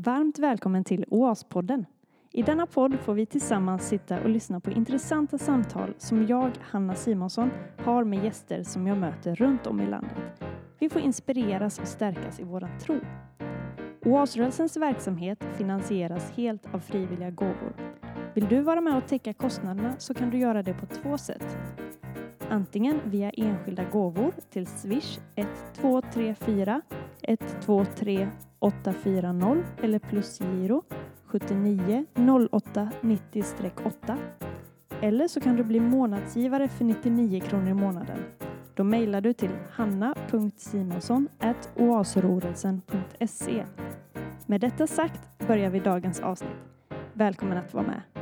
Varmt välkommen till OAS-podden. I denna podd får vi tillsammans sitta och lyssna på intressanta samtal som jag, Hanna Simonsson, har med gäster som jag möter runt om i landet. Vi får inspireras och stärkas i våran tro. OAS-rörelsens verksamhet finansieras helt av frivilliga gåvor. Vill du vara med och täcka kostnaderna så kan du göra det på två sätt. Antingen via enskilda gåvor till Swish 1234 123 840 eller plusgiro 79 08 90-8. Eller så kan du bli månadsgivare för 99 kronor i månaden. Då mejlar du till hanna.simonsson oasrorelsen.se. Med detta sagt börjar vi dagens avsnitt. Välkommen att vara med.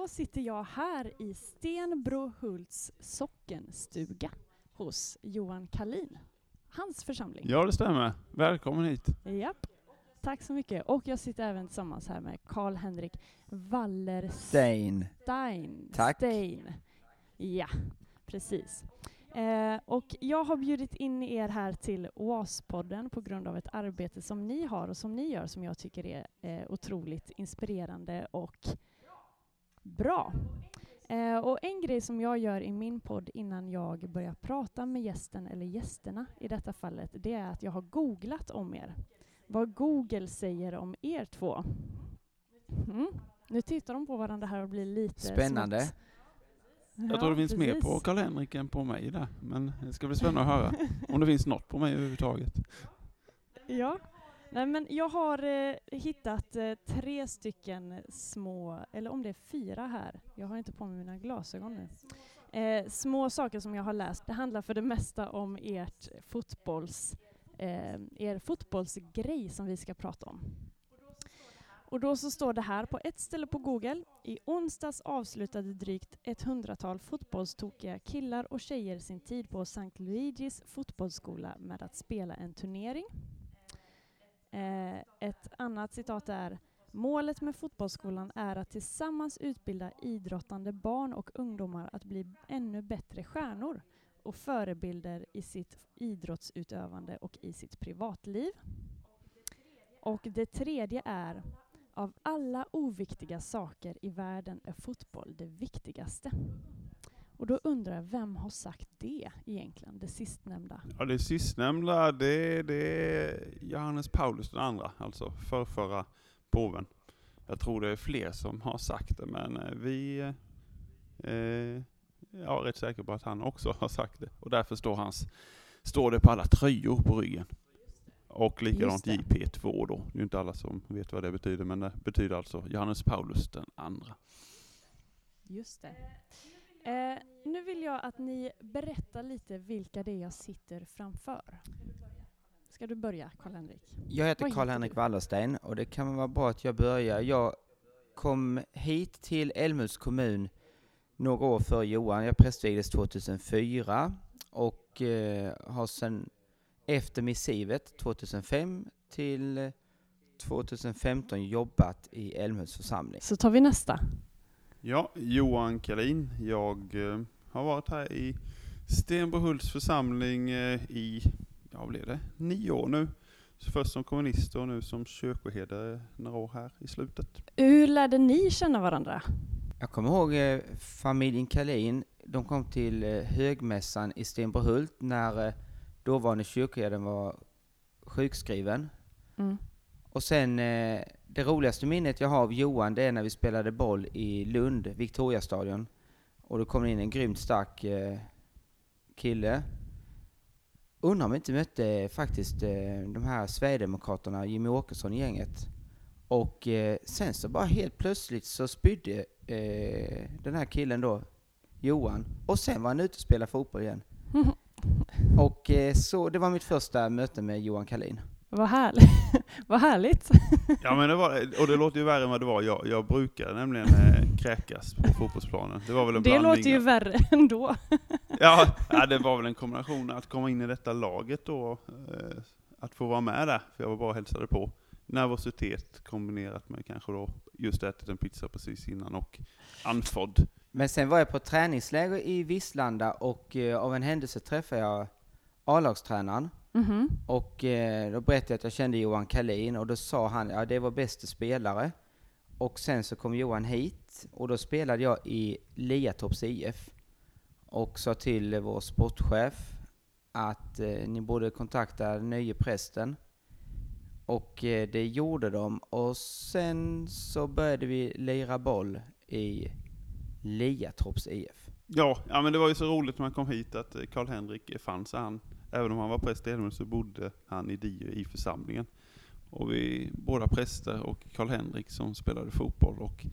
Då sitter jag här i Stenbrohults sockenstuga hos Johan Kalin. Hans församling. Ja, det stämmer. Välkommen hit. Japp. Tack så mycket. Och jag sitter även tillsammans här med Karl-Henrik Wallerstein. Stein. Tack. Stein. Ja, precis. Eh, och jag har bjudit in er här till OAS-podden på grund av ett arbete som ni har och som ni gör som jag tycker är eh, otroligt inspirerande och bra. Eh, och en grej som jag gör i min podd innan jag börjar prata med gästen, eller gästerna i detta fallet, det är att jag har googlat om er. Vad Google säger om er två. Mm. Nu tittar de på varandra här och blir lite Spännande. smått- Jag tror det finns mer på. Karl-Henrik än på mig där. Men det ska bli spännande att höra om det finns något på mig överhuvudtaget. Ja. Nej, men jag har eh, hittat eh, tre stycken små, eller om det är fyra här, jag har inte på mig mina glasögon nu. Eh, små saker som jag har läst. Det handlar för det mesta om ert fotbolls, eh, er fotbollsgrej som vi ska prata om. Och då så står det här på ett ställe på Google. I onsdags avslutade drygt ett hundratal fotbollstokiga killar och tjejer sin tid på St. Luigis fotbollsskola med att spela en turnering. Eh, ett annat citat är Målet med fotbollsskolan är att tillsammans utbilda idrottande barn och ungdomar att bli ännu bättre stjärnor och förebilder i sitt idrottsutövande och i sitt privatliv. Och det tredje är av alla oviktiga saker i världen är fotboll det viktigaste. Och då undrar jag, vem har sagt det egentligen, det sistnämnda? Ja, det sistnämnda, det, det är Johannes Paulus den andra, alltså förrförra påven. Jag tror det är fler som har sagt det, men eh, vi eh, jag är rätt säker på att han också har sagt det. Och därför står, hans, står det på alla tröjor på ryggen. Och likadant Just JP2 då. Det är inte alla som vet vad det betyder, men det betyder alltså Johannes Paulus den andra. Just det. Eh, nu vill jag att ni berättar lite vilka det är jag sitter framför. Ska du börja, Karl-Henrik? Jag heter Karl-Henrik? Wallerstein och det kan vara bra att jag börjar. Jag kom hit till Älmhults kommun några år före Johan. Jag prästvigdes 2004 och eh, har sedan efter missivet 2005 till eh, 2015 jobbat i Älmhults församling. Så tar vi nästa. Ja, Johan Kalin. Jag eh, har varit här i Stenbrohults församling eh, i, ja blev det, nio år nu. Så först som kommunist och nu som kyrkoherde några år här i slutet. Hur lärde ni känna varandra? Jag kommer ihåg eh, familjen Kalin. De kom till högmässan i Stenbrohult när dåvarande kyrkoherden var sjukskriven. Mm. Och sen, det roligaste minnet jag har av Johan, det är när vi spelade boll i Lund, Victoriastadion. Och då kom det in en grymt stark eh, kille. Undrar om vi inte mötte eh, faktiskt eh, de här Sverigedemokraterna, Jimmy Åkesson i gänget. Och eh, sen så bara helt plötsligt så spydde eh, den här killen då, Johan. Och sen var han ute och spelade fotboll igen. Och eh, så, det var mitt första möte med Johan Kalin. Vad härligt. Vad härligt. Ja men det var, och det låter ju värre än vad det var. Jag, jag brukar nämligen eh, kräkas på fotbollsplanen. Det var väl en Det blandning låter ju värre ändå. Ja, ja, det var väl en kombination att komma in i detta laget då, eh, att få vara med där, för jag var bara och hälsade på. Nervositet kombinerat med kanske då just ätit en pizza precis innan och andfådd. Men sen var jag på träningsläger i Visslanda och eh, av en händelse träffade jag A-lagstränaren Mhm. Och eh, då berättade jag att jag kände Johan Kalin och då sa han ja det var bästa spelare. Och sen så kom Johan hit och då spelade jag i Liatorps IF. Och sa till vår sportchef att eh, ni borde kontakta den nye prästen. Och eh, det gjorde de och sen så började vi lira boll i Liatorps IF. Ja, ja, men det var ju så roligt när man kom hit att eh, Karl-Henrik fanns. Han, även om han var präst i Älmhult så bodde han i Dio i församlingen. Och vi, båda präster och Karl-Henrik som spelade fotboll och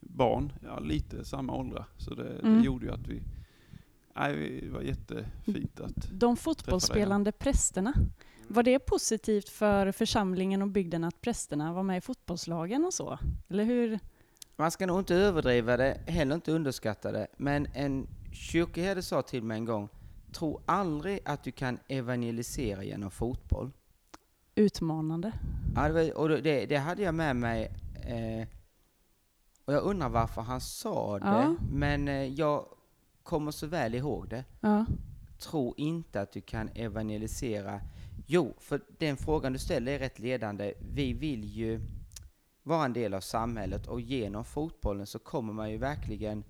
barn, ja lite samma åldrar. Så det, Mm. det gjorde ju att vi, nej, det var jättefint att De fotbollsspelande prästerna, var det positivt för församlingen och bygden att prästerna var med i fotbollslagen och så? Eller hur? Man ska nog inte överdriva det, heller inte underskatta det, men en kyrkoherde sa till mig en gång, tro aldrig att du kan evangelisera genom fotboll. Utmanande. Ja, det, var, och det, det hade jag med mig, eh, och jag undrar varför han sa det, Ja. men eh, jag kommer så väl ihåg det. Ja. Tro inte att du kan evangelisera. Jo, för den frågan du ställer är rätt ledande. Vi vill ju vara en del av samhället och genom fotbollen så kommer man ju verkligen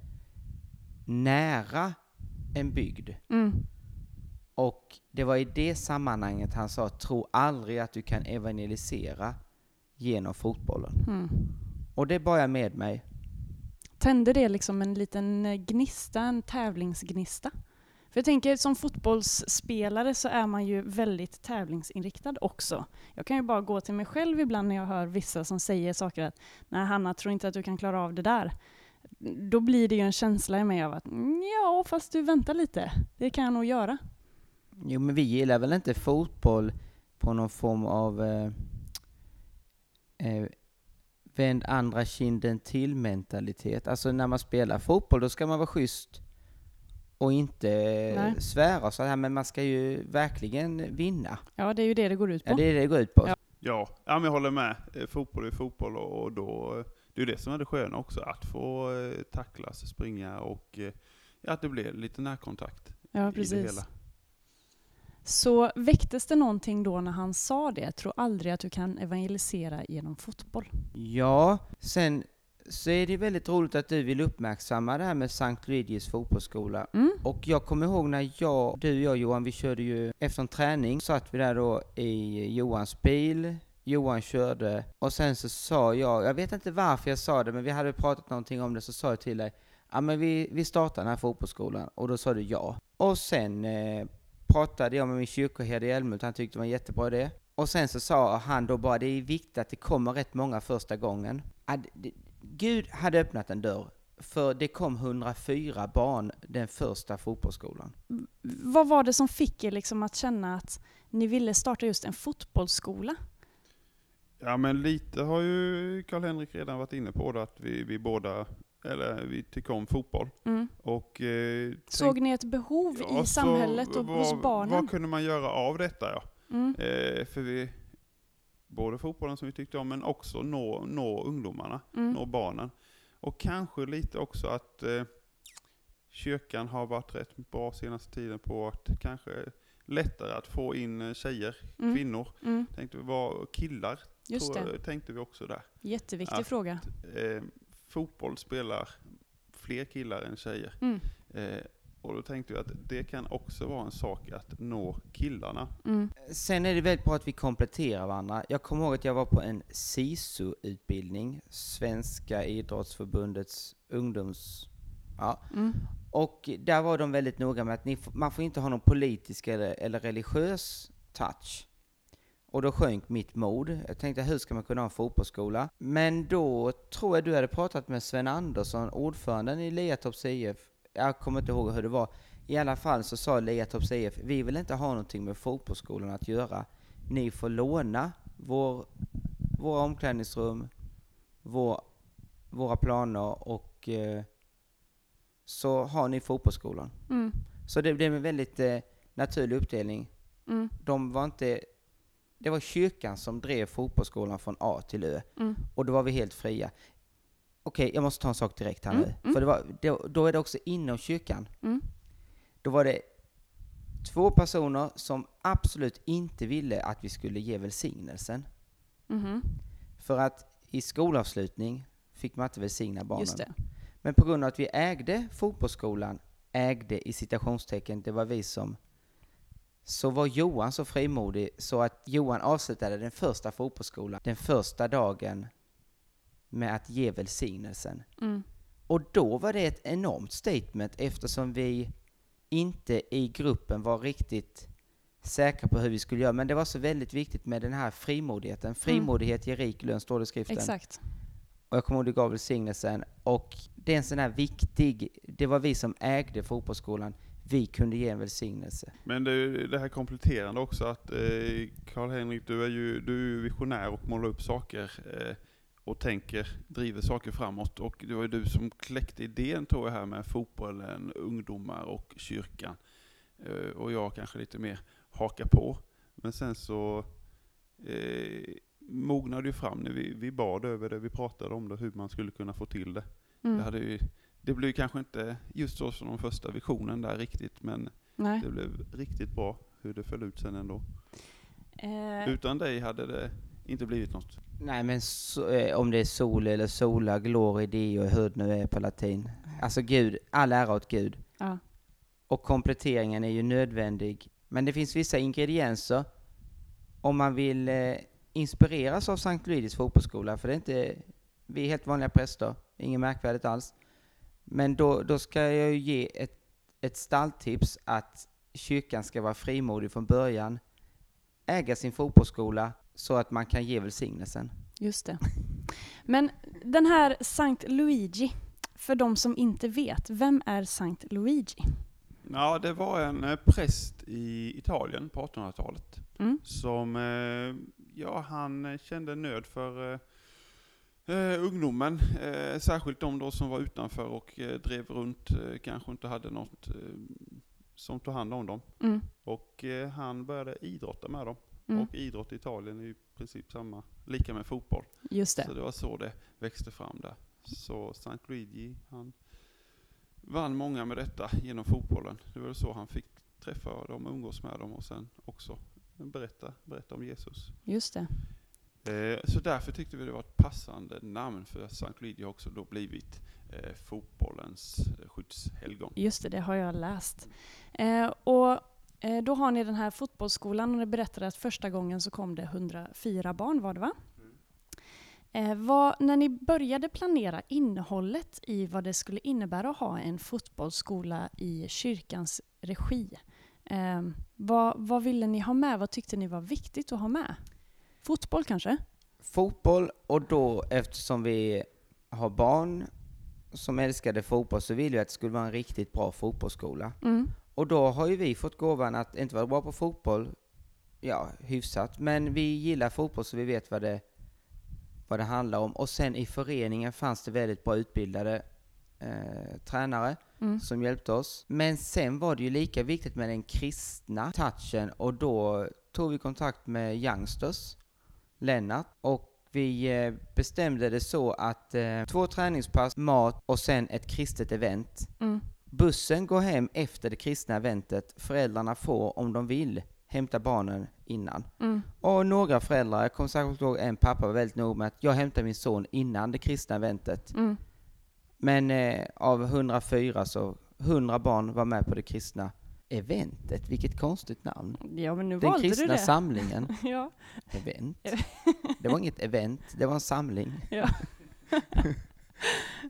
nära en bygd. Mm. Och det var i det sammanhanget han sa, tro aldrig att du kan evangelisera genom fotbollen. Mm. Och det bar jag med mig. Tände det liksom en liten eh, gnista, en tävlingsgnista? För jag tänker som fotbollsspelare så är man ju väldigt tävlingsinriktad också. Jag kan ju bara gå till mig själv ibland när jag hör vissa som säger saker att nej Hanna, tror inte att du kan klara av det där. Då blir det ju en känsla i mig av att "Mm, ja, fast du väntar lite. Det kan jag nog göra. Jo, men vi gillar väl inte fotboll på någon form av eh, eh, vänd andra kinden till mentalitet. Alltså när man spelar fotboll då ska man vara schysst och inte Nej. svära så här, men man ska ju verkligen vinna. Ja, det är ju det det går ut på. Ja, det är det det går ut på. Ja. Ja, men jag håller med. Eh, Fotboll är fotboll och då, eh, det är ju det som är det sköna också, att få eh, tacklas, springa och eh, ja, att det blir lite närkontakt Ja, i det precis. hela. Så väcktes det någonting då när han sa det? Tro aldrig att du kan evangelisera genom fotboll. Ja, sen så är det väldigt roligt att du vill uppmärksamma det här med Sankt Luigi's fotbollsskola. Mm. Och jag kommer ihåg när jag, du och jag Johan, vi körde ju efter en träning, satt vi där då i Johans bil, Johan körde, och sen så sa jag, jag vet inte varför jag sa det, men vi hade pratat någonting om det, så sa jag till dig, ja men vi, vi startar den här fotbollsskolan, och då sa du ja. Och sen eh, pratade jag med min kyrkoherde i Älmhult, han tyckte det var en jättebra idé. Och sen så sa han då bara, det är viktigt att det kommer rätt många första gången. Gud hade öppnat en dörr, för det kom 104 barn den första fotbollsskolan. Vad var det som fick er liksom att känna att ni ville starta just en fotbollsskola? Ja men lite har ju Karl-Henrik redan varit inne på det, att vi, vi båda, eller vi tycker om fotboll. Mm. Och, eh, Såg ni ett behov Ja, i samhället och vad, hos barnen? Vad kunde man göra av detta ja? Mm. Eh, för vi, både fotbollen som vi tyckte om, men också nå, nå ungdomarna, Mm. nå barnen. Och kanske lite också att eh, kyrkan har varit rätt bra senaste tiden på att kanske lättare att få in eh, tjejer, Mm. kvinnor. Mm. Tänkte vi var killar, Just tror, det. tänkte vi också där. Jätteviktig Att- fråga. Eh, fotboll spelar fler killar än tjejer. Mm. Eh, och då tänkte vi att det kan också vara en sak att nå killarna. Mm. Sen är det väldigt bra att vi kompletterar varandra. Jag kommer ihåg att jag var på en SISU-utbildning, Svenska idrottsförbundets ungdoms... Ja. Mm. Och där var de väldigt noga med att ni, man får inte ha någon politisk eller, eller religiös touch. Och då sjönk mitt mod. Jag tänkte, hur ska man kunna ha en fotbollsskola? Men då tror jag du hade pratat med Sven Andersson, ordföranden i Liatorps IF. Jag kommer inte ihåg hur det var. I alla fall så sa Liatorps IF, vi vill inte ha någonting med fotbollsskolan att göra. Ni får låna vår, våra omklädningsrum, vår, våra planer och eh, så har ni fotbollsskolan. Mm. Så det blev en väldigt eh, naturlig uppdelning. Mm. De var inte, det var kyrkan som drev fotbollsskolan från A till Ö. Mm. Och då var vi helt fria. Okej, jag måste ta en sak direkt här Mm, nu. mm. För det var, då, då är det också inom kyrkan. Mm. Då var det två personer som absolut inte ville att vi skulle ge välsignelsen. Mhm. För att i skolavslutning fick man inte välsigna barnen. Det. Men på grund av att vi ägde fotbollsskolan, ägde i citationstecken, det var vi som, så var Johan så frimodig så att Johan avslutade den första fotbollsskolan den första dagen med att ge välsignelsen. Mm. Och då var det ett enormt statement eftersom vi inte i gruppen var riktigt säkra på hur vi skulle göra. Men det var så väldigt viktigt med den här frimodigheten. Frimodighet ger rik lön, står det i skriften. Exakt. Och jag kommer ihåg du gav välsignelsen. Och det är en sån här viktig, det var vi som ägde fotbollsskolan. Vi kunde ge en välsignelse. Men det, det här kompletterande också att eh, Karl-Henrik, du är ju du är visionär och målar upp saker eh, och tänker, driver saker framåt. Och det var ju du som kläckte idén tror jag här med fotbollen, ungdomar och kyrkan. Eh, och jag kanske lite mer hakar på. Men sen så eh, mognade ju fram när vi, vi bad över det, vi pratade om det, hur man skulle kunna få till det. Mm. Det, hade ju, det blev kanske inte just så som de första visionen där riktigt, men Nej. det blev riktigt bra hur det föll ut sen ändå. Eh, Utan dig hade det inte blivit något. Nej men så, eh, om det är sol eller sola, glory deo, hur det nu är på latin. Alltså Gud, all ära åt Gud. ja. Och kompletteringen är ju nödvändig. Men det finns vissa ingredienser om man vill eh, inspireras av Sankt Luidis fotbollsskola, för det är inte, vi är helt vanliga präster, inget märkvärdigt alls. Men då, då ska jag ju ge ett, ett stalltips att kyrkan ska vara frimodig från början, äga sin fotbollsskola så att man kan ge välsignelsen. Just det. Men den här Sankt Luigi, för de som inte vet, vem är Sankt Luigi? Ja, det var en eh, präst i Italien på 1800-talet Mm. som, eh, ja, han eh, kände nöd för eh, ungdomen, eh, särskilt de då som var utanför och eh, drev runt, kanske inte hade något som tog hand om dem. Mm. Och han började idrotta med dem. Mm. Och idrott i Italien är ju i princip samma, lika med fotboll. Just det. Så det var så det växte fram där. Så St. Luigi, han vann många med detta genom fotbollen. Det var så han fick träffa dem, umgås med dem och sen också berätta, berätta om Jesus. Just det. Eh, så därför tyckte vi det var ett passande namn för St. Luigi har också då blivit eh, fotbollens eh, skyddshelgon. Just det, det har jag läst. Eh, och eh, då har ni den här fotbollsskolan och ni berättade att första gången så kom det 104 barn var det va? Eh, vad, när ni började planera innehållet i vad det skulle innebära att ha en fotbollsskola i kyrkans regi, vad, vad ville ni ha med? Vad tyckte ni var viktigt att ha med? Fotboll kanske? Fotboll, och då eftersom vi har barn som älskade fotboll så ville vi att det skulle vara en riktigt bra fotbollsskola. Mm. Och då har ju vi fått gåvan att inte vara bra på fotboll, ja, hyfsat, men vi gillar fotboll så vi vet vad det, vad det handlar om. Och sen i föreningen fanns det väldigt bra utbildade eh, tränare Mm. som hjälpte oss. Men sen var det ju lika viktigt med den kristna touchen och då tog vi kontakt med Youngsters, Lennart, och vi eh, bestämde det så att eh, två träningspass, mat och sen ett kristet event. Mm. Bussen går hem efter det kristna eventet. Föräldrarna får, om de vill, hämta barnen innan. Mm. Och några föräldrar, jag kommer särskilt ihåg en pappa var väldigt noga med att jag hämtar min son innan det kristna eventet. Mm. Men eh, av 104 så 100 barn var med på det kristna eventet. Vilket konstigt namn. Ja, men nu Den valde du kristna det. samlingen. ja. Event. Det var inget event, det var en samling. Ja.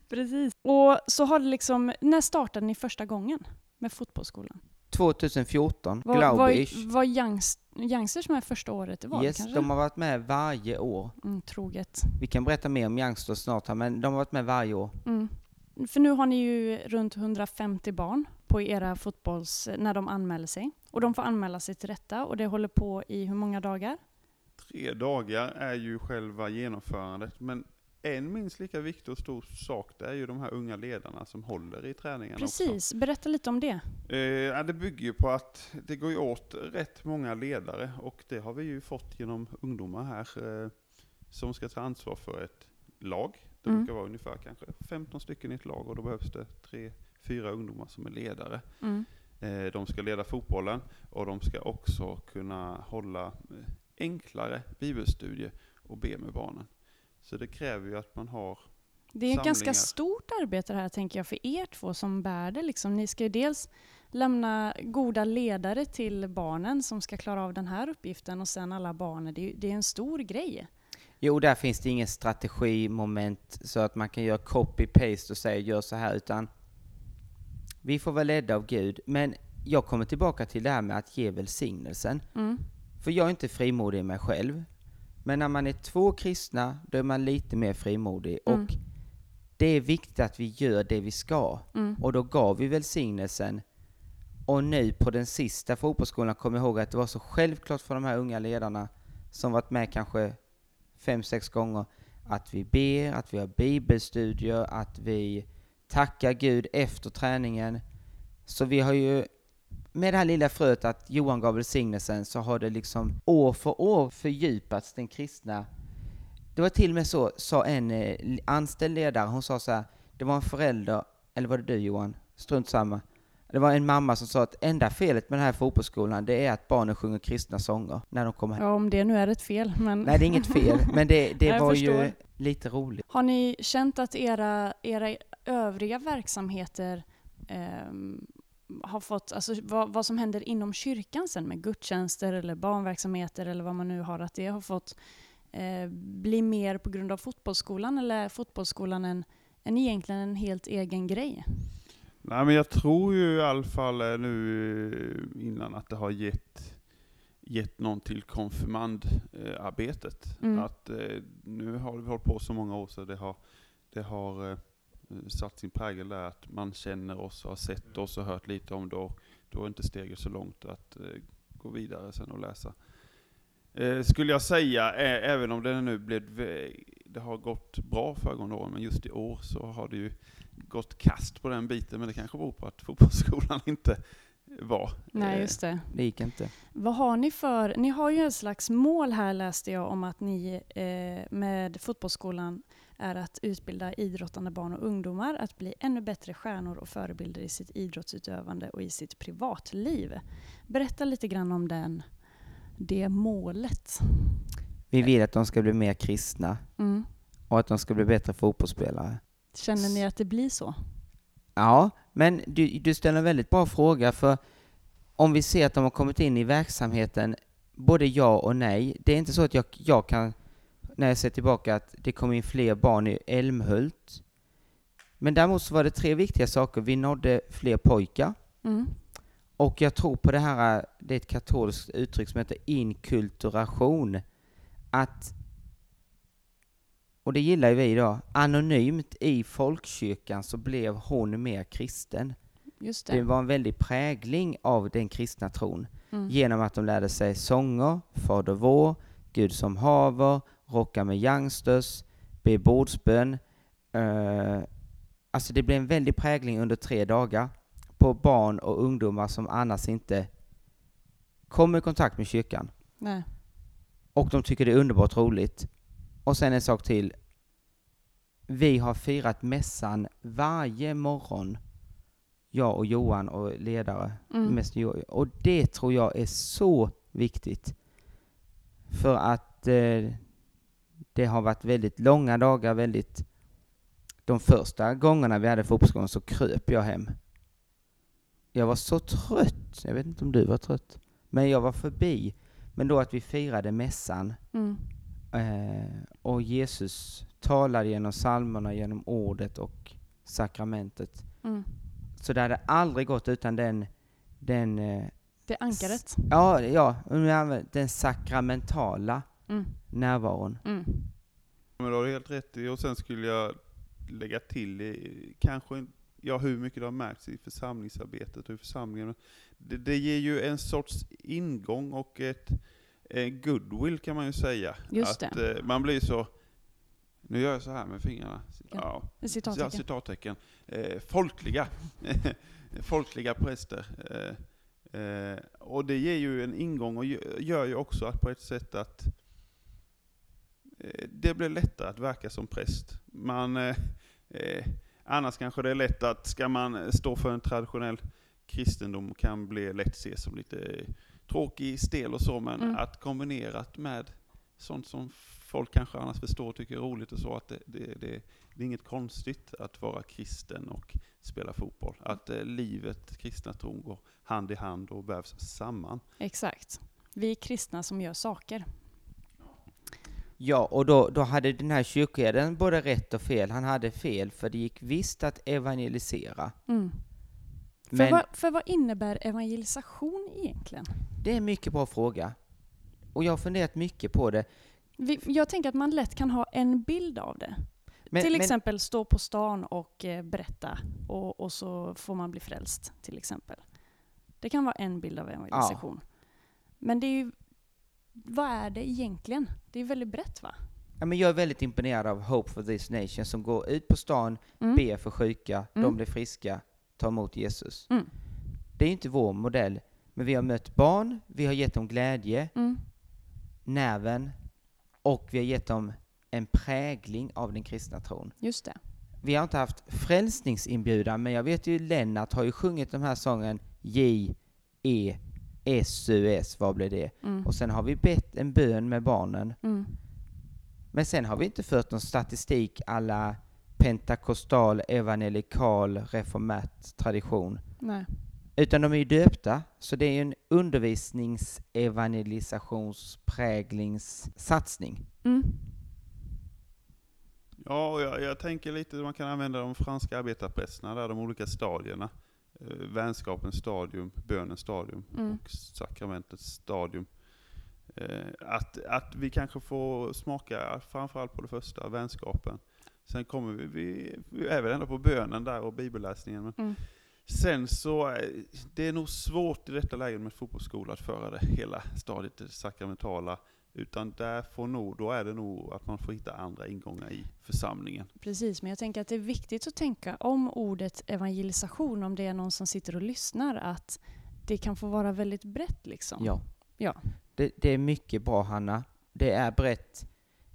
Precis. Och så har det liksom, när startade ni första gången med fotbollsskolan? 2014, Var, glaube var, ich. var Youngs, Youngsters med första året det var Yes, kanske? de har varit med varje år. Mm, troget. Vi kan berätta mer om Youngsters snart här, men de har varit med varje år. Mm. För nu har ni ju runt 150 barn på era fotbolls... när de anmäler sig. Och de får anmäla sig till detta och det håller på i hur många dagar? Tre dagar är ju själva genomförandet, men en minst lika viktig och stor sak det är ju de här unga ledarna som håller i träningen också. Precis, berätta lite om det. Eh, det bygger ju på att det går åt rätt många ledare och det har vi ju fått genom ungdomar här eh, som ska ta ansvar för ett lag. Det Mm. brukar vara ungefär kanske 15 stycken i ett lag och då behövs det tre, fyra ungdomar som är ledare. Mm. Eh, de ska leda fotbollen och de ska också kunna hålla eh, enklare bibelstudier och be med barnen. Så det kräver ju att man har Det är ett ganska stort arbete det här tänker jag för er två som bär det. Liksom. Ni ska ju dels lämna goda ledare till barnen som ska klara av den här uppgiften och sen alla barnen. Det är, ju- det är en stor grej. Jo, där finns det ingen strategimoment så att man kan göra copy-paste och säga gör så här, utan vi får vara ledda av Gud. Men jag kommer tillbaka till det här med att ge välsignelsen. Mm. För jag är inte frimodig i mig själv. Men när man är två kristna, då är man lite mer frimodig. Mm. Och det är viktigt att vi gör det vi ska. Mm. Och då gav vi välsignelsen. Och nu på den sista fotbollsskolan kom jag ihåg att det var så självklart för de här unga ledarna som varit med kanske fem, sex gånger att vi ber, att vi har bibelstudier, att vi tackar Gud efter träningen. Så vi har ju med det här lilla fröet att Johan gav välsignelsen så har det liksom år för år fördjupats den kristna. Det var till och med så, sa en eh, anställd ledare, hon sa så här, det var en förälder, eller var det du Johan? Strunt samma. Det var en mamma som sa att enda felet med den här fotbollsskolan det är att barnen sjunger kristna sånger när de kommer hem. Ja, om det nu är ett fel. Men Nej, det är inget fel, men det, det var ju förstår. lite roligt. Har ni känt att era, era övriga verksamheter ehm, har fått, alltså vad, vad som händer inom kyrkan sen med gudstjänster eller barnverksamheter eller vad man nu har, att det har fått eh, bli mer på grund av fotbollsskolan eller är fotbollsskolan en, en egentligen en helt egen grej? Nej men jag tror ju i alla fall eh, nu eh, innan att det har gett, gett någon till konfirmandarbetet. Mm. Att eh, nu har vi hållit på så många år så det har, det har eh, satt sin prägel där att man känner oss och har sett oss och hört lite om det och då är inte steget så långt att eh, gå vidare sen och läsa. Eh, skulle jag säga, även om det nu blev, det har gått bra föregående år, men just i år så har det ju gått kast på den biten, men det kanske beror på att fotbollsskolan inte var. Nej, eh, just det. Det gick inte. Vad har ni för, ni har ju ett slags mål här läste jag om att ni eh, med fotbollsskolan är att utbilda idrottande barn och ungdomar att bli ännu bättre stjärnor och förebilder i sitt idrottsutövande och i sitt privatliv. Berätta lite grann om den, det målet. Vi vill att de ska bli mer kristna Mm. och att de ska bli bättre fotbollsspelare. Känner ni att det blir så? Ja, men du, du ställer en väldigt bra fråga för om vi ser att de har kommit in i verksamheten, både ja och nej. Det är inte så att jag, jag kan, när jag ser tillbaka, att det kom in fler barn i Älmhult. Men däremot så var det tre viktiga saker. Vi nådde fler pojkar. Mm. Och jag tror på det här, det är ett katolskt uttryck som heter inkulturation. Att, och det gillar ju vi då, anonymt i folkkyrkan så blev hon mer kristen. Just Det det. var en väldig prägling av den kristna tron. Mm. Genom att de lärde sig sånger, Fader vår, Gud som haver, rocka med youngsters, be bordsbön. Uh, alltså det blev en väldig prägling under tre dagar på barn och ungdomar som annars inte kommer i kontakt med kyrkan. Nej. Och de tycker det är underbart roligt. Och sen en sak till. Vi har firat mässan varje morgon. Jag och Johan och ledare. Mm. Mest och det tror jag är så viktigt. För att eh, det har varit väldigt långa dagar, väldigt... De första gångerna vi hade fotbollsgången så kröp jag hem. Jag var så trött. Jag vet inte om du var trött. Men jag var förbi. Men då att vi firade mässan Mm. eh, och Jesus talade genom psalmerna, genom ordet och sakramentet. Mm. Så det hade aldrig gått utan den, den eh, Det ankaret. Ja, ja, den sakramentala Mm. närvaron. Mm. Men du har helt rätt i, och sen skulle jag lägga till, eh, kanske, ja hur mycket det har märkts i församlingsarbetet och i församlingen. Det, det ger ju en sorts ingång och ett en goodwill kan man ju säga. Just att eh, man blir så, nu gör jag så här med fingrarna. Ja, ja, Citattecken. citattecken. Eh, folkliga. folkliga präster. Eh, eh, och det ger ju en ingång och gö- gör ju också att på ett sätt att eh, det blir lättare att verka som präst. Man, eh, eh, annars kanske det är lätt att, ska man stå för en traditionell kristendom kan bli lätt ses som lite tråkig, stel och så, men Mm. att kombinerat med sånt som folk kanske annars förstår och tycker är roligt och så, att det, det, det, det är inget konstigt att vara kristen och spela fotboll. Att eh, livet, kristna tron går hand i hand och vävs samman. Exakt. Vi är kristna som gör saker. Ja, och då, då hade den här kyrkoherden både rätt och fel. Han hade fel, för det gick visst att evangelisera. Mm. För, Men vad, för vad innebär evangelisation egentligen? det är en mycket bra fråga. Och jag har funderat mycket på det. Vi, jag tänker att man lätt kan ha en bild av det. Men, till men, exempel stå på stan och eh, berätta och, och så får man bli frälst, till exempel. Det kan vara en bild av evangelisation. Men det är ju, vad är det egentligen? Det är väldigt brett va? ja, men jag är väldigt imponerad av Hope for this nation som går ut på stan, Mm. ber för sjuka, Mm. de blir friska, tar emot Jesus. Mm. Det är inte vår modell, men vi har mött barn, vi har gett dem glädje, Mm. nerven och vi har gett dem en prägling av den kristna tron. Just det. Vi har inte haft frälsningsinbjudan, men jag vet ju Lennart har ju sjungit den här sången J, E, S, U, S, vad blir det? Mm. Och sen har vi bett en bön med barnen. Mm. Men sen har vi inte fört någon statistik alla pentakostal, evangelikal, reformert tradition. Nej. Utan de är ju döpta, så det är ju en undervisningsevangelisationspräglingssatsning. Mm. Ja, och jag, jag tänker lite att man kan använda de franska arbetarprästerna, där de olika stadierna. Eh, vänskapens stadium, bönens stadium Mm. och sakramentets stadium. Eh, att, att vi kanske får smaka framförallt på det första, vänskapen. Sen kommer vi, vi, vi är väl ändå på bönen där och bibelläsningen. Men Mm. Sen så, eh, det är nog svårt i detta läget med fotbollsskola att föra det hela stadiet det sakramentala. Utan där får nog, då är det nog att man får hitta andra ingångar i församlingen. Precis, men jag tänker att det är viktigt att tänka om ordet evangelisation, om det är någon som sitter och lyssnar, att det kan få vara väldigt brett liksom. Ja. Ja. Det, det är mycket bra, Hanna. Det är brett.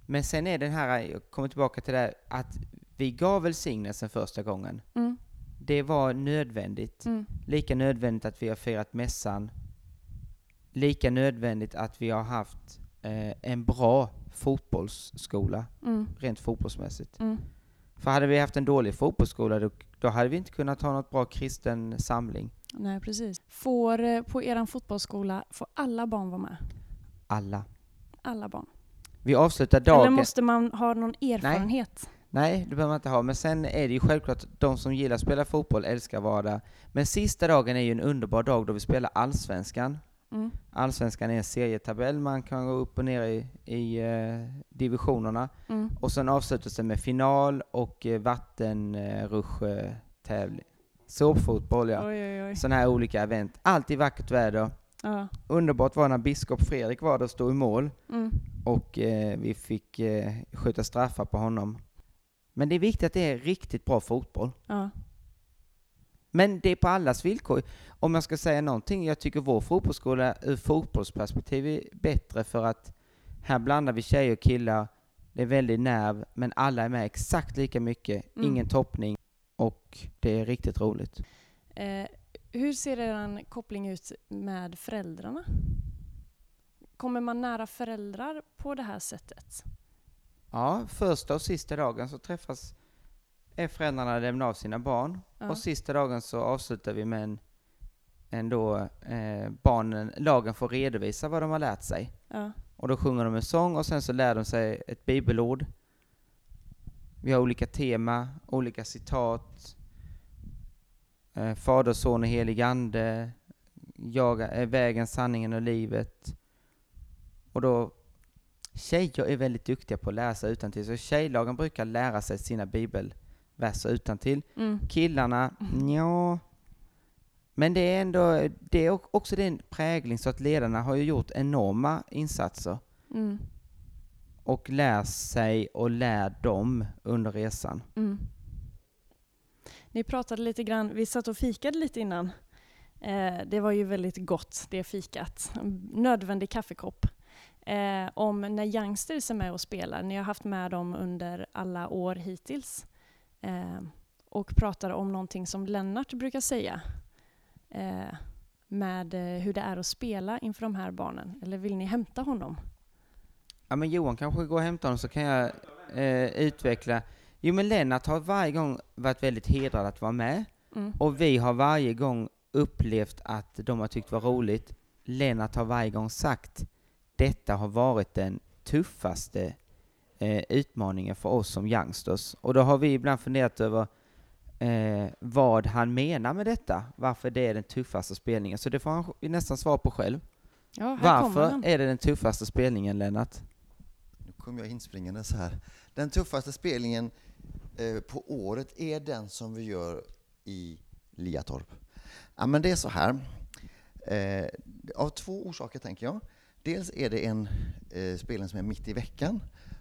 Men sen är den här, jag kommer tillbaka till det här, att vi gav välsignelsen första gången. Mm. Det var nödvändigt. Mm. Lika nödvändigt att vi har firat mässan. Lika nödvändigt att vi har haft eh, en bra fotbollsskola, Mm. rent fotbollsmässigt. Mm. För hade vi haft en dålig fotbollsskola, då, då hade vi inte kunnat ha något bra kristen samling. Nej, precis. Får, eh, på er fotbollsskola, får alla barn vara med? Alla. Alla barn? Vi avslutar dagen... Eller måste man ha någon erfarenhet? Nej, det behöver man inte ha. Men sen är det ju självklart de som gillar att spela fotboll älskar att vara där. Men sista dagen är ju en underbar dag då vi spelar Allsvenskan. Mm. Allsvenskan är en serietabell, man kan gå upp och ner i, i eh, divisionerna. Mm. Och sen avslutas det med final och eh, vattenrutschtävling. Såpfotboll ja. Oj, oj, oj. Sådana här olika event. Alltid vackert väder. Ja. Underbart var när biskop Fredrik var där och stod i mål. Mm. och eh, vi fick eh, skjuta straffar på honom. Men det är viktigt att det är riktigt bra fotboll. Ja. Men det är på allas villkor. Om jag ska säga någonting, jag tycker vår fotbollsskola ur fotbollsperspektiv är bättre för att här blandar vi tjejer och killar, det är väldigt nerv, men alla är med exakt lika mycket, Mm. ingen toppning och det är riktigt roligt. Eh, hur ser er koppling ut med föräldrarna? Kommer man nära föräldrar på det här sättet? Ja, första och sista dagen så träffas föräldrarna lämnar av sina barn Ja. och sista dagen så avslutar vi med en, en då, eh, barnen, lagen får redovisa vad de har lärt sig. Ja. Och då sjunger de en sång och sen så lär de sig ett bibelord. Vi har olika tema, olika citat. Eh, Fader, Son och helig Ande. Jag är vägen, sanningen och livet. Och då, tjejer är väldigt duktiga på att läsa utantill, så tjejlagen brukar lära sig sina bibelverser utantill. Mm. Killarna, ja. Men det är ändå, det är också den prägling så att ledarna har ju gjort enorma insatser Mm. och lär sig och lär dem under resan. Mm. Ni pratade lite grann, vi satt och fikade lite innan. Eh, det var ju väldigt gott, det fikat. Nödvändig kaffekopp. Eh, om när youngsters är med och spelar. Ni har haft med dem under alla år hittills. Eh, och pratar om någonting som Lennart brukar säga. eh, med eh, hur det är att spela inför de här barnen? Eller vill ni hämta honom? Ja men Johan kanske går och hämtar honom så kan jag eh, utveckla. Jo men Lennart har varje gång varit väldigt hedrad att vara med Mm. och vi har varje gång upplevt att de har tyckt var roligt. Lennart har varje gång sagt detta har varit den tuffaste eh, utmaningen för oss som youngsters. Och då har vi ibland funderat över eh, vad han menar med detta, varför det är den tuffaste spelningen. Så det får han nästan svara på själv. Ja, Varför är det den tuffaste spelningen, Lennart? Nu kommer jag inspringande så här. Den tuffaste spelningen eh, på året är den som vi gör i Liatorp. Ja, men det är så här. Eh, av två orsaker tänker jag. Dels är det en eh, spelning som är mitt i veckan.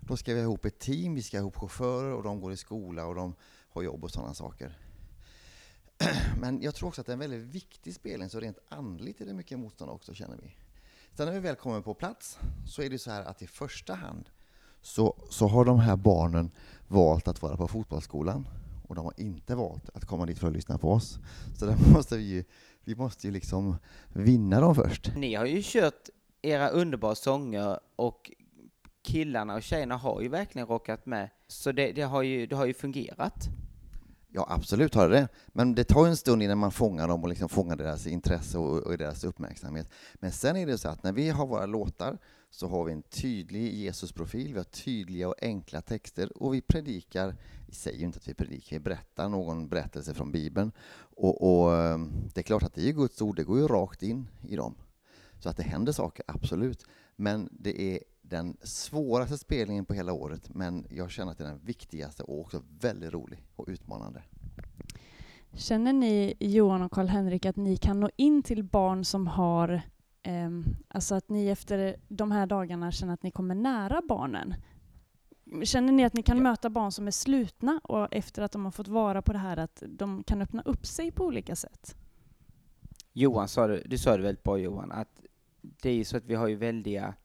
Då ska vi ha ihop ett team, vi ska ha ihop chaufförer och de går i skola och de har jobb och sådana saker. Men jag tror också att det är en väldigt viktig spelning, så rent andligt är det mycket motstånd också känner vi. Sen när vi väl kommer på plats så är det så här att i första hand så, så har de här barnen valt att vara på fotbollsskolan och de har inte valt att komma dit för att lyssna på oss. Så där måste vi ju, vi måste ju liksom vinna dem först. Ni har ju kört era underbara sånger och killarna och tjejerna har ju verkligen rockat med. Så det, det, har, ju, det har ju fungerat. Ja, absolut har det det. Men det tar ju en stund innan man fångar dem och liksom fångar deras intresse och, och deras uppmärksamhet. Men sen är det så att när vi har våra låtar så har vi en tydlig Jesusprofil, vi har tydliga och enkla texter och vi predikar, vi säger ju inte att vi predikar, vi berättar någon berättelse från Bibeln. Och, och ehm, det är klart att det är Guds ord, det går ju rakt in i dem. Så att det händer saker, absolut. Men det är den svåraste spelningen på hela året, men jag känner att det är den viktigaste och också väldigt rolig och utmanande. Känner ni, Johan och Karl-Henrik, att ni kan nå in till barn som har... ehm, alltså att ni efter de här dagarna känner att ni kommer nära barnen? Känner ni att ni kan Ja. möta barn som är slutna och efter att de har fått vara på det här att de kan öppna upp sig på olika sätt? Johan sa det, du sa det väldigt bra Johan, att det är ju så att vi har ju väldiga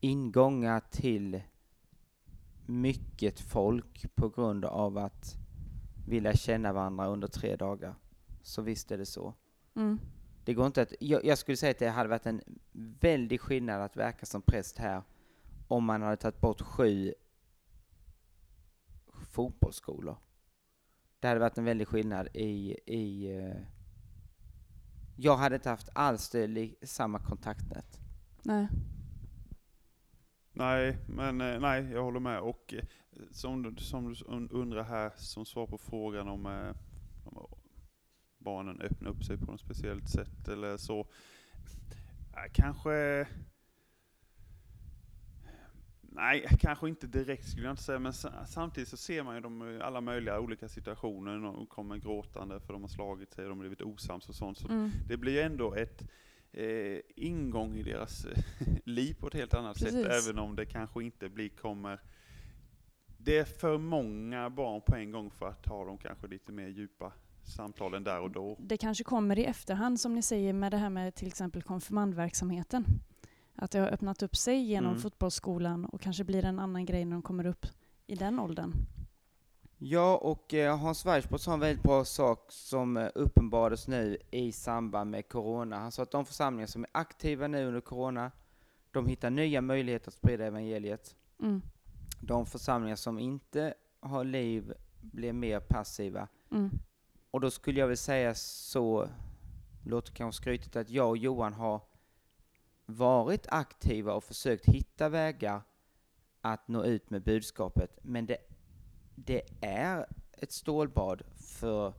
ingångar till mycket folk på grund av att vi lär känna varandra under tre dagar. Så visst är det så. Mm. Det går inte att, jag, jag skulle säga att det hade varit en väldig skillnad att verka som präst här om man hade tagit bort sju fotbollsskolor. Det hade varit en väldig skillnad i, i eh, jag hade inte haft alls det, samma kontaktnät. Nej. Nej, men eh, nej, jag håller med. Och eh, som, du- som du un- undrar här, som svar på frågan om, eh, om barnen öppnar upp sig på något speciellt sätt eller så. Eh, kanske... Nej, kanske inte direkt skulle jag inte säga, men sa- samtidigt så ser man ju dem i alla möjliga olika situationer. De kommer gråtande för de har slagit sig, de har blivit osams och sånt. Så Mm. det blir ändå ett eh, ingång i deras liv på ett helt annat sätt, Precis. även om det kanske inte blir, kommer... Det är för många barn på en gång för att ha de kanske lite mer djupa samtalen där och då. Det kanske kommer i efterhand, som ni säger, med det här med till exempel konfirmandverksamheten. Att det har öppnat upp sig genom Mm. fotbollsskolan och kanske blir en annan grej när de kommer upp i den åldern. Ja, och eh, Hans Weissbrott sa en väldigt bra sak som eh, uppenbarades nu i samband med corona. Han sa att de församlingar som är aktiva nu under corona, de hittar nya möjligheter att sprida evangeliet. Mm. De församlingar som inte har liv blir mer passiva. Mm. Och då skulle jag väl säga så, låter kanske skrytigt, att jag och Johan har varit aktiva och försökt hitta vägar att nå ut med budskapet. Men det, det är ett stålbad för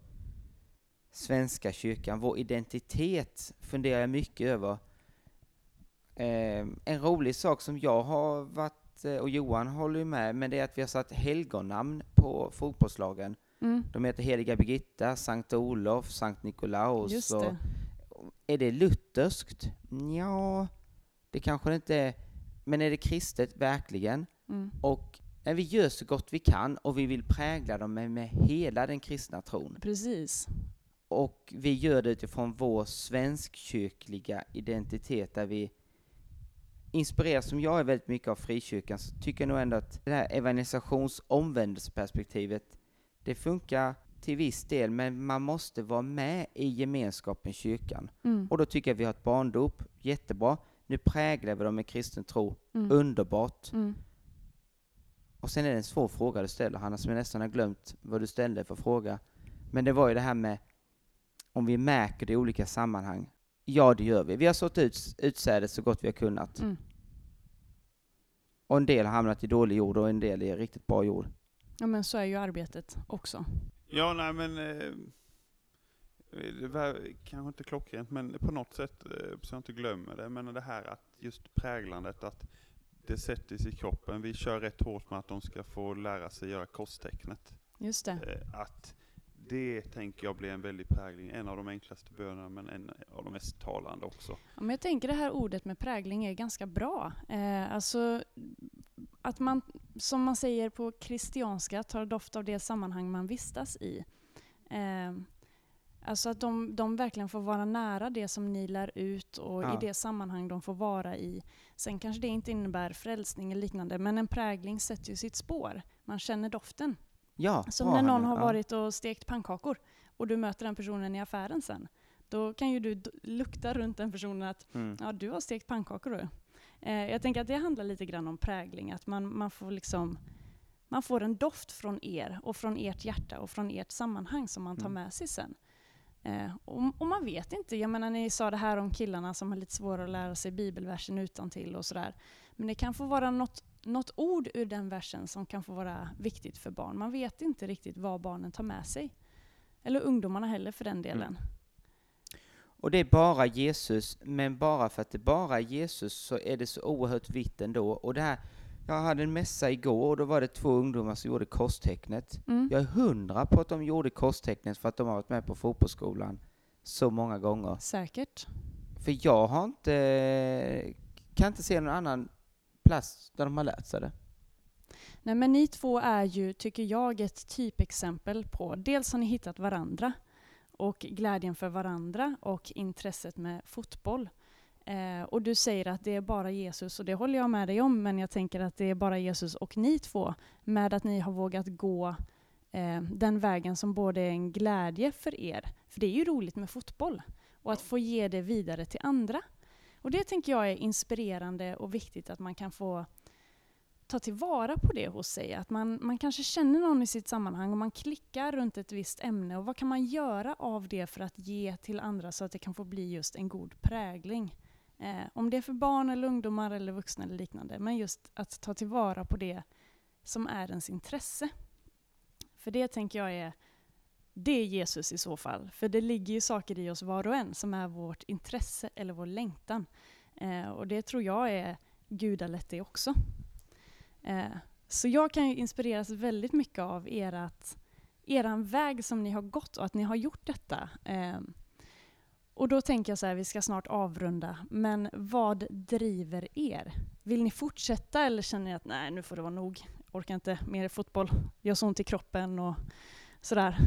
Svenska kyrkan. Vår identitet funderar jag mycket över. Eh, en rolig sak som jag har varit, eh, och Johan håller ju med, men det är att vi har satt helgonnamn på fotbollslagen. Mm. De heter Heliga Birgitta, Sankt Olof, Sankt Nikolaus. Just och-. Är det lutherskt? Ja, det kanske det inte är. Men är det kristet? Verkligen. Mm. Och när vi gör så gott vi kan och vi vill prägla dem med, med hela den kristna tron. Precis. Och vi gör det utifrån vår svenskkyrkliga identitet där vi inspireras, som jag är väldigt mycket av frikyrkan, så tycker jag nog ändå att det här evangelisations omvändelseperspektivet, det funkar till viss del, men man måste vara med i gemenskapen kyrkan. Mm. Och då tycker jag vi har ett barndop, jättebra. Nu präglar vi dem med kristen tro, Mm. underbart. Mm. Och sen är det en svår fråga du ställer Hanna, som jag nästan har glömt vad du ställde för fråga. Men det var ju det här med om vi märker det i olika sammanhang. Ja, det gör vi. Vi har sått ut utsädet så gott vi har kunnat. Mm. Och en del har hamnat i dålig jord och en del i riktigt bra jord. Ja men så är ju arbetet också. Ja, nej men eh, det var kanske inte klockrent, men på något sätt, eh, så jag inte glömmer det, men det här att just präglandet, att det sätter sig i kroppen. Vi kör rätt hårt med att de ska få lära sig göra korstecknet. Just det. Eh, att det tänker jag blir en väldig prägling, en av de enklaste bönerna, men en av de mest talande också. Ja, men jag tänker det här ordet med prägling är ganska bra. Eh, alltså att man, som man säger på kristianska, tar doft av det sammanhang man vistas i. Eh, alltså att de, de verkligen får vara nära det som ni lär ut och Ja. i det sammanhang de får vara i. Sen kanske det inte innebär frälsning eller liknande, men en prägling sätter ju sitt spår. Man känner doften. Ja, Som när någon har varit och stekt pannkakor och du möter den personen i affären sen. Då kan ju du lukta runt den personen att Mm. ja, du har stekt pannkakor du. Eh, jag tänker att det handlar lite grann om prägling, att man, man får liksom man får en doft från er och från ert hjärta och från ert sammanhang som man tar Mm. med sig sen. Eh, och, och man vet inte, jag menar ni sa det här om killarna som har lite svårare att lära sig bibelversen utan till och sådär. Men det kan få vara något, något ord ur den versen som kan få vara viktigt för barn. Man vet inte riktigt vad barnen tar med sig. Eller ungdomarna heller för den delen. Mm. Och det är bara Jesus, men bara för att det bara är Jesus så är det så oerhört vitt ändå. Och det här, jag hade en mässa igår och då var det två ungdomar som gjorde korstecknet. Mm. Jag är hundra på att de gjorde korstecknet för att de har varit med på fotbollsskolan så många gånger. Säkert. För jag har inte, kan inte se någon annan plats där de har lärt sig det. Nej, men ni två är ju, tycker jag, ett typexempel på... Dels har ni hittat varandra och glädjen för varandra och intresset med fotboll. Eh, och du säger att det är bara Jesus, och det håller jag med dig om, men jag tänker att det är bara Jesus och ni två, med att ni har vågat gå eh, den vägen som både är en glädje för er, för det är ju roligt med fotboll, och att få ge det vidare till andra. Och det tänker jag är inspirerande och viktigt att man kan få ta tillvara på det hos sig. Att man, man kanske känner någon i sitt sammanhang och man klickar runt ett visst ämne. Och vad kan man göra av det för att ge till andra så att det kan få bli just en god prägling? Eh, om det är för barn eller ungdomar eller vuxna eller liknande. Men just att ta tillvara på det som är ens intresse. För det tänker jag är det är Jesus i så fall. För det ligger ju saker i oss var och en som är vårt intresse eller vår längtan. Eh, och det tror jag är gudalätt det också. Eh, så jag kan ju inspireras väldigt mycket av ert, eran väg som ni har gått och att ni har gjort detta. Eh, och då tänker jag så här, vi ska snart avrunda, men vad driver er? Vill ni fortsätta eller känner ni att nej, nu får det vara nog, orkar inte mer fotboll, gör så ont i kroppen och sådär,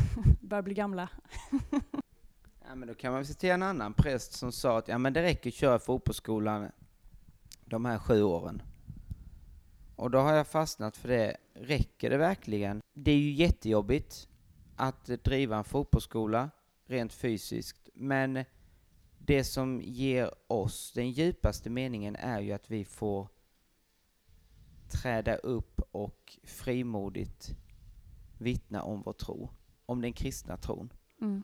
börjar bli gamla. Ja, men då kan man väl citera en annan präst som sa att ja, men det räcker att köra fotbollsskolan de här sju åren. Och då har jag fastnat för det. Räcker det verkligen? Det är ju jättejobbigt att driva en fotbollsskola rent fysiskt, men det som ger oss den djupaste meningen är ju att vi får träda upp och frimodigt vittna om vår tro, om den kristna tron. Mm.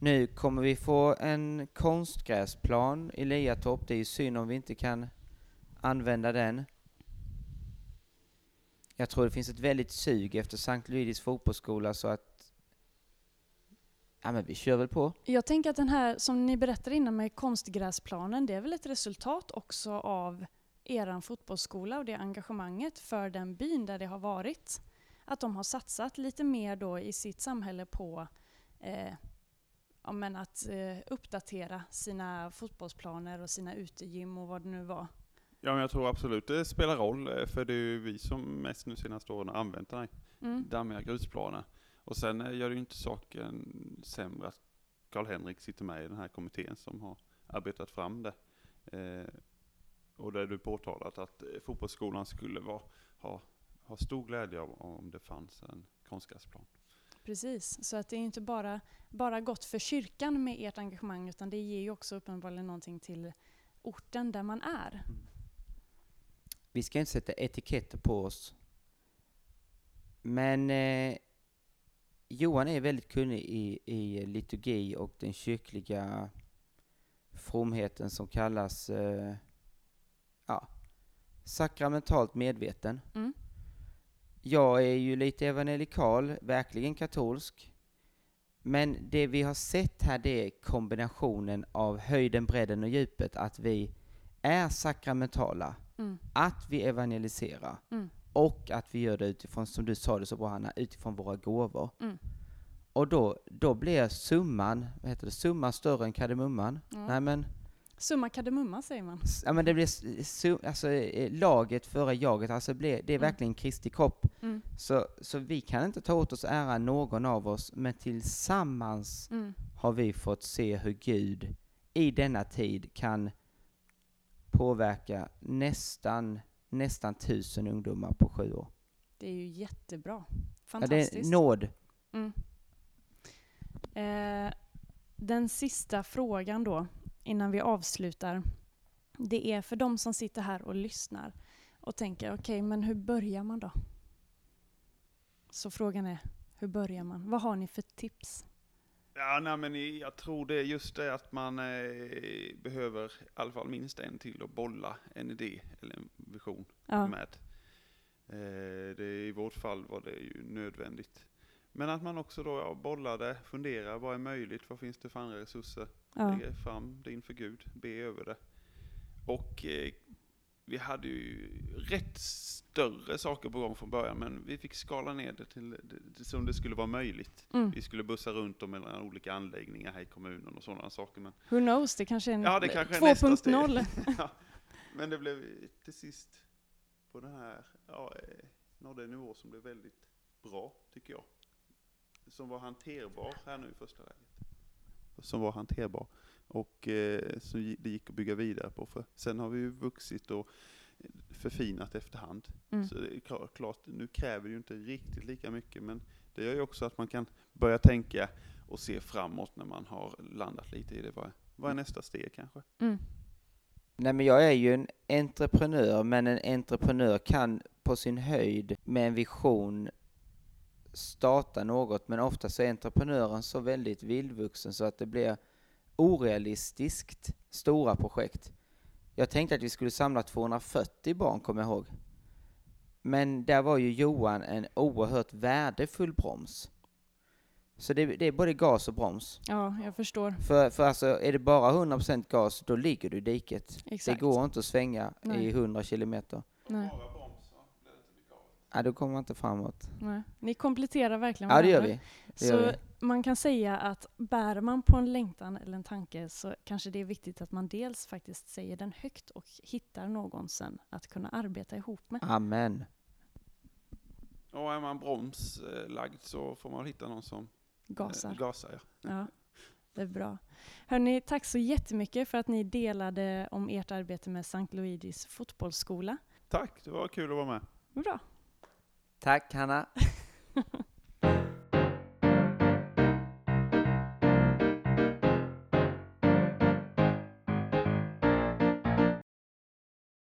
Nu kommer vi få en konstgräsplan i Liatorp. Det är ju synd om vi inte kan använda den. Jag tror det finns ett väldigt sug efter Sankt Luidis fotbollsskola så att... Ja men vi kör väl på. Jag tänker att den här, som ni berättade innan med konstgräsplanen, det är väl ett resultat också av er fotbollsskola och det engagemanget för den byn där det har varit. Att de har satsat lite mer då i sitt samhälle på eh, ja, men att eh, uppdatera sina fotbollsplaner och sina utegym och vad det nu var. Ja, men jag tror absolut det spelar roll, eh, för det är ju vi som mest nu senaste åren har använt den här Mm. dammiga grusplanen. Och sen eh, gör det ju inte saken sämre att Karl-Henrik sitter med i den här kommittén som har arbetat fram det. Eh, och där du påtalat att eh, fotbollsskolan skulle vara, ha, ha stor glädje av om det fanns en konstgräsplan. Precis, så att det är inte bara, bara gott för kyrkan med ert engagemang utan det ger ju också uppenbarligen någonting till orten där man är. Vi ska inte sätta etiketter på oss. Men eh, Johan är väldigt kunnig i, i liturgi och den kyrkliga fromheten som kallas eh, ja, sakramentalt medveten. Mm. Jag är ju lite evangelikal, verkligen katolsk. Men det vi har sett här det är kombinationen av höjden, bredden och djupet, att vi är sakramentala, Mm. att vi evangeliserar Mm. Och att vi gör det utifrån, som du sa det så bra Hanna, utifrån våra gåvor. Mm. Och då, då blir summan, vad heter det, summan större än kardemumman? Ja. Nej men, Summa kardemumma säger man. ja, men det blir su, alltså, eh, laget före jaget, alltså blir, det är Mm. verkligen Kristi kropp. Mm. Så, så vi kan inte ta åt oss ära någon av oss, men tillsammans Mm. har vi fått se hur Gud i denna tid kan påverka nästan, nästan tusen ungdomar på sju år. Det är ju jättebra. Ja, det Fantastiskt. är nåd. Mm. Eh, den sista frågan då, innan vi avslutar. Det är för de som sitter här och lyssnar och tänker, okej, men hur börjar man då? Så frågan är, hur börjar man? Vad har ni för tips? Ja, nej, men jag tror det är just det att man eh, behöver i alla fall minst en till att bolla en idé eller en vision Ja, med. Eh, det, I vårt fall var det ju nödvändigt. Men att man också då ja, bollade, funderar, vad är möjligt, vad finns det för andra resurser? ja, Lägger fram det inför Gud, be över det. Och eh, vi hade ju rätt större saker på gång från början, men vi fick skala ner det till det, som det skulle vara möjligt. mm. Vi skulle bussa runt dem mellan olika anläggningar här i kommunen och sådana saker. Men, Who knows, det kanske är en Ja, det kanske är nästa steg. 2.0. ja, men det blev till sist på den här, ja, eh, nådde en nivå som blev väldigt bra, tycker jag. Som var hanterbar här nu i första läget. Som var hanterbar. Och eh, som det gick att bygga vidare på. För sen har vi ju vuxit och förfinat efterhand. Mm. Så det är klart, klart, nu kräver det ju inte riktigt lika mycket, men det gör ju också att man kan börja tänka och se framåt när man har landat lite i det. Vad är, vad är nästa steg kanske? Mm. Nej men jag är ju en entreprenör, men en entreprenör kan på sin höjd med en vision starta något, men ofta så är entreprenören så väldigt vildvuxen så att det blir orealistiskt stora projekt. Jag tänkte att vi skulle samla 240 barn, kommer jag ihåg. Men där var ju Johan en oerhört värdefull broms. Så det, det är både gas och broms. Ja, jag förstår. För, för alltså, är det bara 100% gas, då ligger du i diket. Exakt. Det går inte att svänga Nej. i 100 kilometer. Nej, Ja, då kommer man inte framåt. nej. Ni kompletterar verkligen Ja, det gör varandra. vi. Det gör Så man kan säga att bär man på en längtan eller en tanke så kanske det är viktigt att man dels faktiskt säger den högt och hittar någon sen att kunna arbeta ihop med. Amen. Och är man bromslagd så får man hitta någon som Gasar. eh, gasar ja. Ja, det är bra. Hörni, tack så jättemycket för att ni delade om ert arbete med St. Luigis fotbollsskola. Tack, det var kul att vara med. Bra. Tack Hanna.